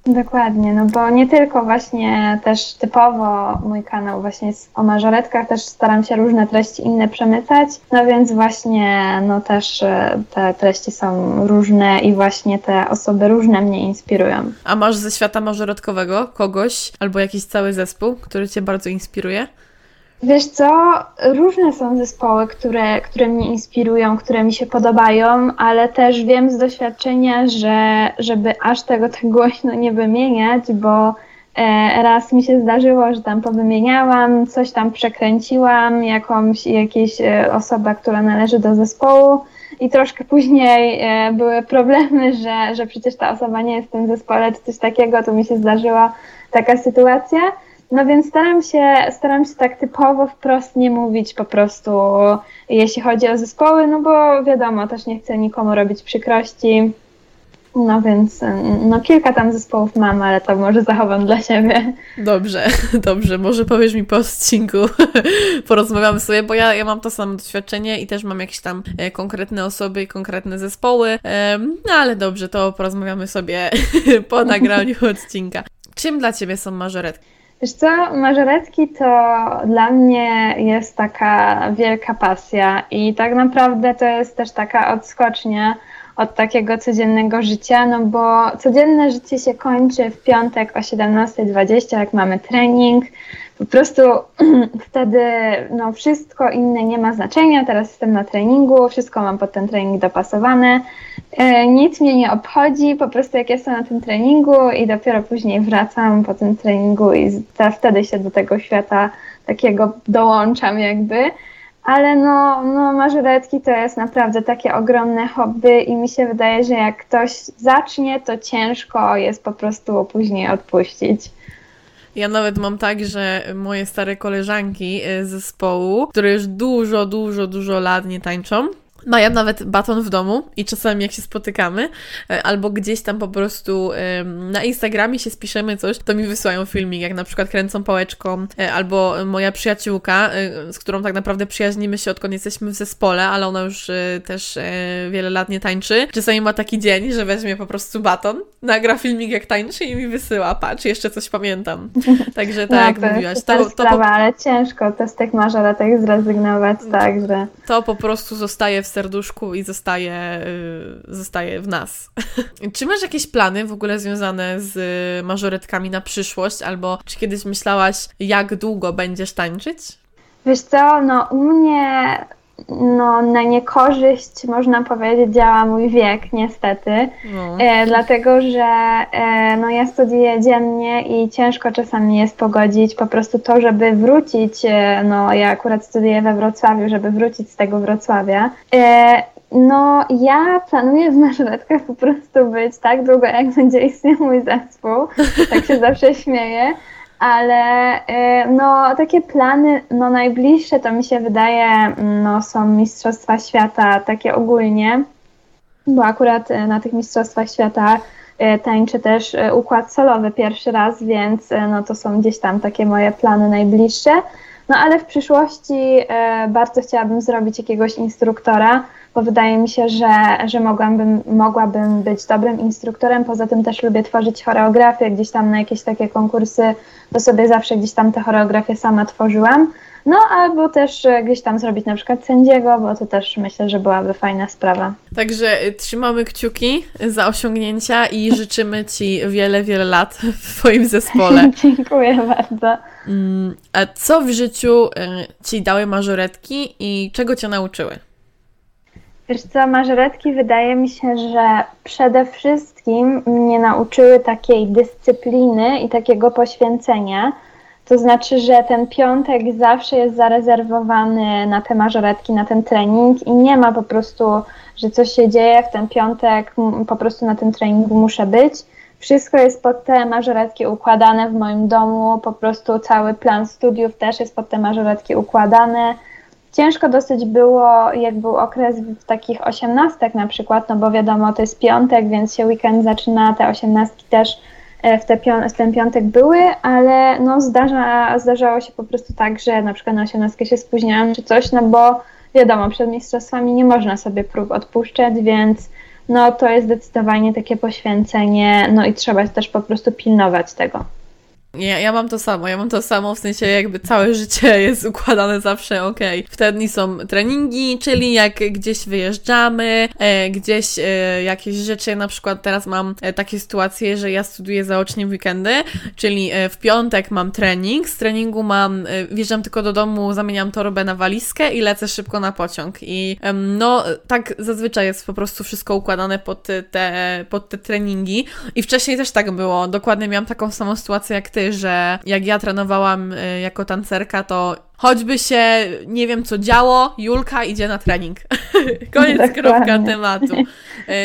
Dokładnie, no bo nie tylko właśnie też typowo mój kanał właśnie jest o mażoretkach, też staram się różne treści inne przemycać, no więc właśnie no też e, te treści są różne i właśnie te osoby różne mnie inspirują. A masz ze świata mażoretkowego kogoś albo jakiś cały zespół, który Cię bardzo inspiruje? Wiesz co, różne są zespoły, które, które mnie inspirują, które mi się podobają, ale też wiem z doświadczenia, że żeby aż tego tak głośno nie wymieniać, bo e, raz mi się zdarzyło, że tam powymieniałam, coś tam przekręciłam, jakąś, jakieś e, osobę, która należy do zespołu i troszkę później e, były problemy, [laughs] że, że przecież ta osoba nie jest w tym zespole, czy coś takiego, to mi się zdarzyła taka sytuacja. No więc staram się, staram się tak typowo wprost nie mówić po prostu, jeśli chodzi o zespoły, no bo wiadomo, też nie chcę nikomu robić przykrości. No więc no kilka tam zespołów mam, ale to może zachowam dla siebie. Dobrze, [laughs] dobrze. Może powiesz mi po odcinku, [laughs] porozmawiamy sobie, bo ja, ja mam to samo doświadczenie i też mam jakieś tam e, konkretne osoby i konkretne zespoły. No ale dobrze, to porozmawiamy sobie [laughs] po nagraniu odcinka. Czym dla Ciebie są mażoretki? Wiesz co, mażoretki to dla mnie jest taka wielka pasja i tak naprawdę to jest też taka odskocznia od takiego codziennego życia, no bo codzienne życie się kończy w piątek o 17.20, jak mamy trening. Po prostu [clears throat] wtedy no, wszystko inne nie ma znaczenia. Teraz jestem na treningu, wszystko mam pod ten trening dopasowane. E, nic mnie nie obchodzi, po prostu jak jestem na tym treningu i dopiero później wracam po tym treningu i wtedy się do tego świata takiego dołączam jakby. Ale no, no mażoretki to jest naprawdę takie ogromne hobby i mi się wydaje, że jak ktoś zacznie, to ciężko jest po prostu później odpuścić. Ja nawet mam tak, że moje stare koleżanki z zespołu, które już dużo, dużo, dużo lat nie tańczą, mają nawet baton w domu i czasami jak się spotykamy, e, albo gdzieś tam po prostu na Instagramie się spiszemy coś, to mi wysyłają filmik, jak na przykład kręcą pałeczką, e, albo moja przyjaciółka, e, z którą tak naprawdę przyjaźnimy się odkąd jesteśmy w zespole, ale ona już też wiele lat nie tańczy. Czasami ma taki dzień, że weźmie po prostu baton, nagra filmik jak tańczy i mi wysyła, patrz, jeszcze coś pamiętam. Także [laughs] tak no, jak mówiłaś. To, to sprawa, po... ale ciężko to z tych mażoretek zrezygnować, tak, że... To po prostu zostaje w serduszku i zostaje, y, zostaje w nas. [laughs] czy masz jakieś plany w ogóle związane z mażoretkami na przyszłość, albo czy kiedyś myślałaś, jak długo będziesz tańczyć? Wiesz co, no u mnie no, na niekorzyść, można powiedzieć, działa mój wiek, niestety. No. E, dlatego, że e, no, ja studiuję dziennie i ciężko czasami jest pogodzić po prostu to, żeby wrócić. E, no, ja akurat studiuję we Wrocławiu, żeby wrócić z tego Wrocławia. E, no, ja planuję w mażoretkach po prostu być tak długo, jak będzie istniał mój zespół. Tak się zawsze śmieję ale y, no, takie plany no, najbliższe to mi się wydaje no, są Mistrzostwa Świata takie ogólnie, bo akurat y, na tych Mistrzostwach Świata tańczę też układ solowy pierwszy raz, więc no to są gdzieś tam takie moje plany najbliższe. No ale w przyszłości bardzo chciałabym zrobić jakiegoś instruktora, bo wydaje mi się, że, że mogłabym, mogłabym być dobrym instruktorem. Poza tym też lubię tworzyć choreografię, gdzieś tam na jakieś takie konkursy, to sobie zawsze gdzieś tam te choreografie sama tworzyłam. No albo też gdzieś tam zrobić na przykład sędziego, bo to też myślę, że byłaby fajna sprawa. Także trzymamy kciuki za osiągnięcia i życzymy Ci wiele, wiele lat w Twoim zespole. [laughs] Dziękuję bardzo. Mm, a co w życiu y, Ci dały mażoretki i czego Cię nauczyły? Wiesz co, mażoretki wydaje mi się, że przede wszystkim mnie nauczyły takiej dyscypliny i takiego poświęcenia. To znaczy, że ten piątek zawsze jest zarezerwowany na te mażoretki, na ten trening i nie ma po prostu, że coś się dzieje w ten piątek, po prostu na tym treningu muszę być. Wszystko jest pod te mażoretki układane w moim domu, po prostu cały plan studiów też jest pod te mażoretki układane ciężko dosyć było, jak był okres w takich osiemnastek na przykład, no bo wiadomo, to jest piątek, więc się weekend zaczyna, te osiemnastki też e, w, te w ten piątek były, ale no zdarza, zdarzało się po prostu tak, że na przykład na osiemnastkę się spóźniałam czy coś, no bo wiadomo, przed mistrzostwami nie można sobie prób odpuszczać, więc no to jest zdecydowanie takie poświęcenie, no i trzeba też po prostu pilnować tego. Ja, ja mam to samo, ja mam to samo, w sensie jakby całe życie [laughs] jest układane zawsze, ok. W dni są treningi, czyli jak gdzieś wyjeżdżamy, e, gdzieś e, jakieś rzeczy, na przykład teraz mam e, takie sytuacje, że ja studiuję zaocznie w weekendy, czyli e, w piątek mam trening, z treningu mam, e, wjeżdżam tylko do domu, zamieniam torbę na walizkę i lecę szybko na pociąg. I no, tak zazwyczaj jest po prostu wszystko układane pod te, pod te treningi. I wcześniej też tak było, dokładnie miałam taką samą sytuację jak ty, że jak ja trenowałam y, jako tancerka, to choćby się nie wiem co działo, Julka idzie na trening. [laughs] Koniec kropka tematu.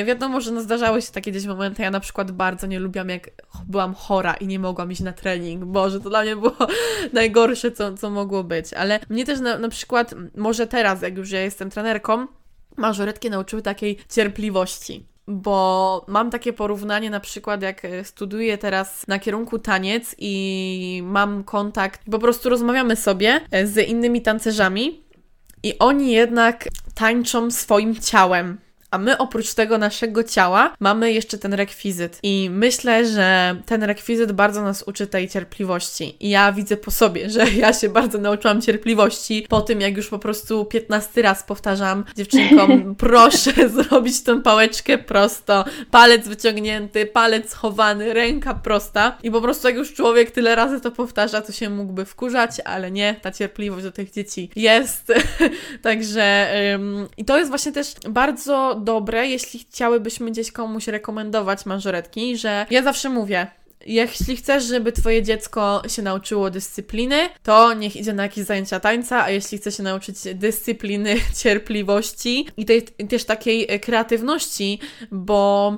Y, wiadomo, że no zdarzały się takie gdzieś momenty. Ja na przykład bardzo nie lubiłam, jak byłam chora i nie mogłam iść na trening. Boże, to dla mnie było [laughs] najgorsze, co, co mogło być. Ale mnie też na, na przykład, może teraz, jak już ja jestem trenerką, mażoretki nauczyły takiej cierpliwości bo mam takie porównanie na przykład jak e, studiuję teraz na kierunku taniec i mam kontakt, po prostu rozmawiamy sobie e, z innymi tancerzami i oni jednak tańczą swoim ciałem a my oprócz tego naszego ciała mamy jeszcze ten rekwizyt. I myślę, że ten rekwizyt bardzo nas uczy tej cierpliwości. I ja widzę po sobie, że ja się bardzo nauczyłam cierpliwości po tym, jak już po prostu 15 raz powtarzam dziewczynkom, [laughs] proszę zrobić tą pałeczkę prosto, palec wyciągnięty, palec schowany, ręka prosta. I po prostu jak już człowiek tyle razy to powtarza, to się mógłby wkurzać, ale nie, ta cierpliwość do tych dzieci jest. [laughs] Także ym, i to jest właśnie też bardzo dobre, jeśli chciałybyśmy gdzieś komuś rekomendować mażoretki, że ja zawsze mówię, jeśli chcesz, żeby twoje dziecko się nauczyło dyscypliny, to niech idzie na jakieś zajęcia tańca, a jeśli chce się nauczyć dyscypliny, [laughs] cierpliwości i tej, też takiej kreatywności, bo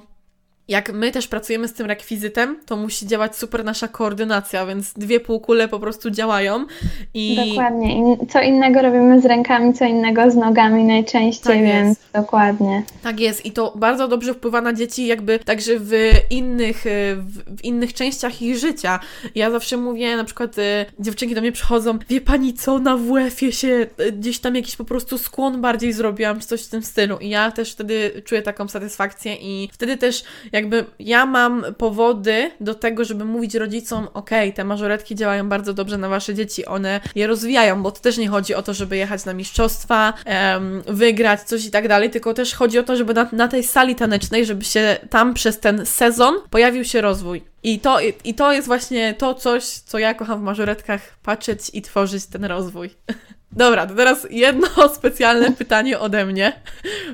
jak my też pracujemy z tym rekwizytem, to musi działać super nasza koordynacja, więc dwie półkule po prostu działają. I... Dokładnie. I co innego robimy z rękami, co innego z nogami najczęściej, tak więc jest. dokładnie. Tak jest i to bardzo dobrze wpływa na dzieci jakby także w innych, e, w innych częściach ich życia. Ja zawsze mówię, na przykład e, dziewczynki do mnie przychodzą, wie pani co, na WF-ie się e, gdzieś tam jakiś po prostu skłon bardziej zrobiłam, czy coś w tym stylu. I ja też wtedy czuję taką satysfakcję i wtedy też jakby ja mam powody do tego, żeby mówić rodzicom, ok, te mażoretki działają bardzo dobrze na wasze dzieci, one je rozwijają, bo to też nie chodzi o to, żeby jechać na mistrzostwa, um, wygrać coś i tak dalej, tylko też chodzi o to, żeby na, na tej sali tanecznej, żeby się tam przez ten sezon pojawił się rozwój. I to, I to jest właśnie to coś, co ja kocham w mażoretkach, patrzeć i tworzyć ten rozwój. [laughs] Dobra, to teraz jedno [laughs] specjalne pytanie ode mnie.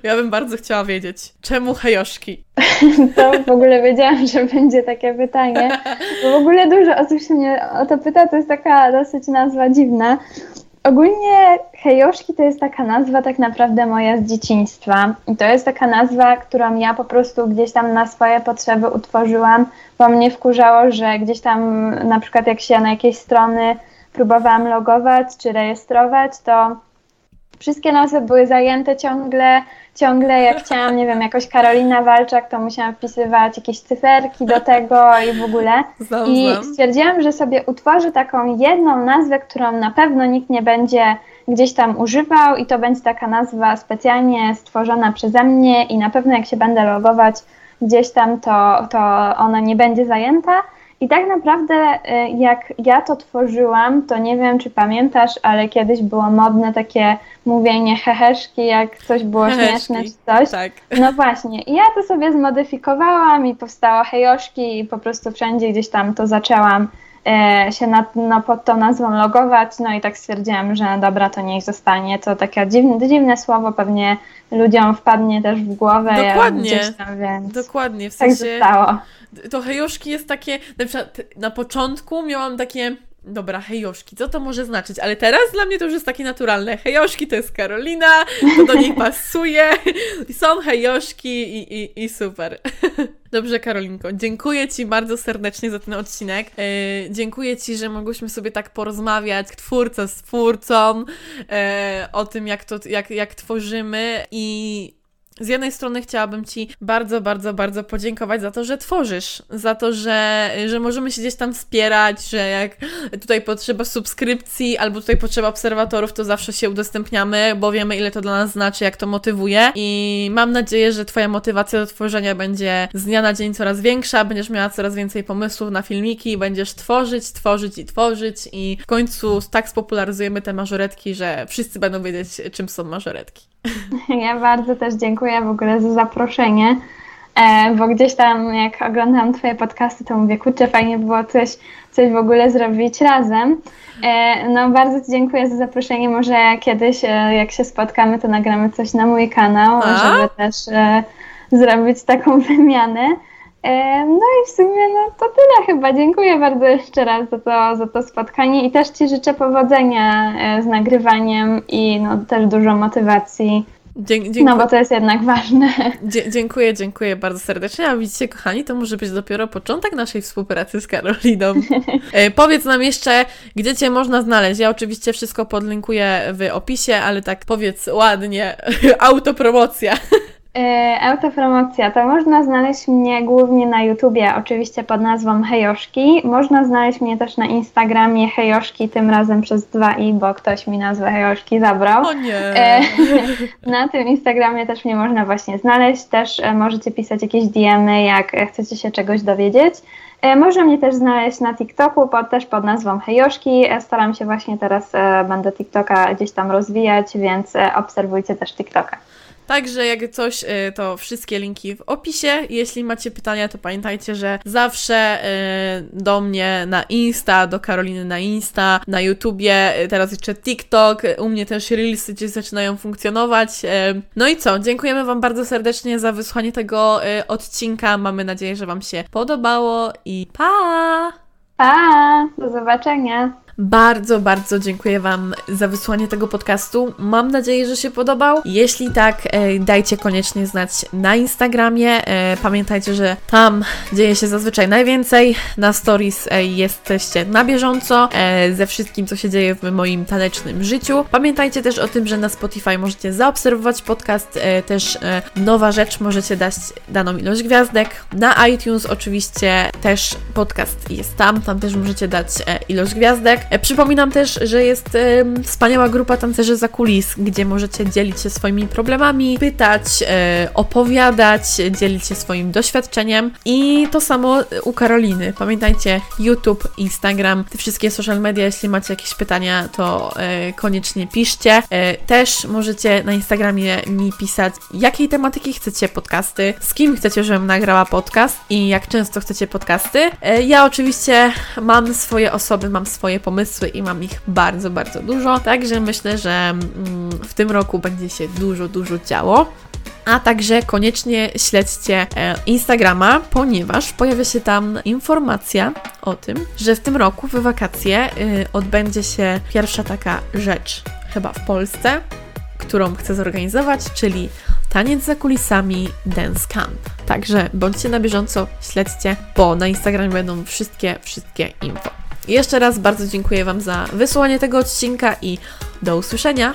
Ja bym bardzo chciała wiedzieć, czemu hejoszki? [laughs] To w ogóle wiedziałam, że będzie takie pytanie. Bo w ogóle dużo osób się mnie o to pyta, to jest taka dosyć nazwa dziwna. Ogólnie hejoszki to jest taka nazwa tak naprawdę moja z dzieciństwa. I to jest taka nazwa, którą ja po prostu gdzieś tam na swoje potrzeby utworzyłam, bo mnie wkurzało, że gdzieś tam na przykład jak się na jakieś strony próbowałam logować czy rejestrować, to wszystkie nazwy były zajęte ciągle, ciągle jak chciałam, nie wiem, jakoś Karolina Walczak, to musiałam wpisywać jakieś cyferki do tego i w ogóle. Znam, I znam. stwierdziłam, że sobie utworzę taką jedną nazwę, którą na pewno nikt nie będzie gdzieś tam używał i to będzie taka nazwa specjalnie stworzona przeze mnie i na pewno jak się będę logować gdzieś tam, to, to ona nie będzie zajęta. I tak naprawdę, y, jak ja to tworzyłam, to nie wiem, czy pamiętasz, ale kiedyś było modne takie mówienie heheszki, jak coś było Heheszki, śmieszne czy coś. Tak. No właśnie, i ja to sobie zmodyfikowałam i powstało hejoszki i po prostu wszędzie gdzieś tam to zaczęłam e, się nad, no, pod tą nazwą logować, no i tak stwierdziłam, że dobra, to niech zostanie. To takie dziwne, dziwne słowo, pewnie ludziom wpadnie też w głowę. ja Dokładnie. Gdzieś tam, więc Dokładnie, w tak sensie zostało. To hejoszki jest takie, na przykład na początku miałam takie, dobra, hejoszki, co to może znaczyć? Ale teraz dla mnie to już jest takie naturalne. Hejoszki to jest Karolina, to do niej [laughs] pasuje, są hejoszki i, i, i super. [laughs] Dobrze, Karolinko, dziękuję Ci bardzo serdecznie za ten odcinek. E, dziękuję Ci, że mogłyśmy sobie tak porozmawiać, twórca z twórcą, e, o tym, jak, to, jak, jak tworzymy i z jednej strony chciałabym Ci bardzo, bardzo, bardzo podziękować za to, że tworzysz, za to, że, że możemy się gdzieś tam wspierać, że jak tutaj potrzeba subskrypcji albo tutaj potrzeba obserwatorów, to zawsze się udostępniamy, bo wiemy, ile to dla nas znaczy, jak to motywuje i mam nadzieję, że Twoja motywacja do tworzenia będzie z dnia na dzień coraz większa, będziesz miała coraz więcej pomysłów na filmiki, będziesz tworzyć, tworzyć i tworzyć i w końcu tak spopularyzujemy te mażoretki, że wszyscy będą wiedzieć, czym są mażoretki. [laughs] Ja bardzo też dziękuję w ogóle za zaproszenie, e, bo gdzieś tam jak oglądam Twoje podcasty, to mówię, kurczę, fajnie by było coś, coś w ogóle zrobić razem. E, no bardzo Ci dziękuję za zaproszenie, może kiedyś e, jak się spotkamy, to nagramy coś na mój kanał, A? żeby też zrobić taką [laughs] wymianę. No i w sumie no to tyle chyba. Dziękuję bardzo jeszcze raz za to, za to spotkanie i też Ci życzę powodzenia e, z nagrywaniem i no też dużo motywacji dziękuję. no bo to jest jednak ważne. Dzie- dziękuję, dziękuję bardzo serdecznie. A widzicie, kochani, to może być dopiero początek naszej współpracy z Karoliną. [laughs] E, powiedz nam jeszcze, gdzie Cię można znaleźć. Ja oczywiście wszystko podlinkuję w opisie, ale tak powiedz ładnie, [laughs] autopromocja. E, Autopromocja to można znaleźć mnie głównie na YouTubie, oczywiście pod nazwą Hejoszki. Można znaleźć mnie też na Instagramie Hejoszki, tym razem przez dwa i, bo ktoś mi nazwę Hejoszki zabrał. O nie. E, [laughs] Na tym Instagramie też mnie można właśnie znaleźć. Też e, możecie pisać jakieś DMy, jak chcecie się czegoś dowiedzieć. Można mnie też znaleźć na TikToku, pod, też pod nazwą Hejoszki. Staram się właśnie teraz, będę TikToka gdzieś tam rozwijać, więc obserwujcie też TikToka. Także jak coś, y, to wszystkie linki w opisie. Jeśli macie pytania, to pamiętajcie, że zawsze y, do mnie na Insta, do Karoliny na Insta, na YouTubie, y, teraz jeszcze TikTok, u mnie też Reelsy gdzieś zaczynają funkcjonować. No i co? Dziękujemy Wam bardzo serdecznie za wysłanie tego odcinka. Mamy nadzieję, że Wam się podobało i pa! Pa! Do zobaczenia! Bardzo, bardzo dziękuję Wam za wysłanie tego podcastu. Mam nadzieję, że się podobał. Jeśli tak, e, dajcie koniecznie znać na Instagramie. E, Pamiętajcie, że tam dzieje się zazwyczaj najwięcej. Na stories e, jesteście na bieżąco ze wszystkim, co się dzieje w moim tanecznym życiu. Pamiętajcie też o tym, że na Spotify możecie zaobserwować podcast. Też nowa rzecz, możecie dać daną ilość gwiazdek. Na iTunes oczywiście też podcast jest tam, tam też możecie dać ilość gwiazdek. E, Przypominam też, że jest wspaniała grupa tancerzy za kulis, gdzie możecie dzielić się swoimi problemami, pytać, e, opowiadać, dzielić się swoim doświadczeniem i to samo u Karoliny. Pamiętajcie, YouTube, Instagram, te wszystkie social media, jeśli macie jakieś pytania, to e, koniecznie piszcie. E, też możecie na Instagramie mi pisać, jakiej tematyki chcecie podcasty, z kim chcecie, żebym nagrała podcast i jak często chcecie podcasty. E, ja oczywiście mam swoje osoby, mam swoje pomysły i mam ich bardzo, bardzo dużo, także myślę, że mm, w tym roku będzie się dużo, dużo działo. A także koniecznie śledźcie e, Instagrama, ponieważ pojawia się tam informacja o tym, że w tym roku w wakacje y, odbędzie się pierwsza taka rzecz, chyba w Polsce, którą chcę zorganizować, czyli taniec za kulisami Dance Camp. Także bądźcie na bieżąco, śledźcie, bo na Instagramie będą wszystkie, wszystkie info. Jeszcze raz bardzo dziękuję Wam za wysłanie tego odcinka i do usłyszenia.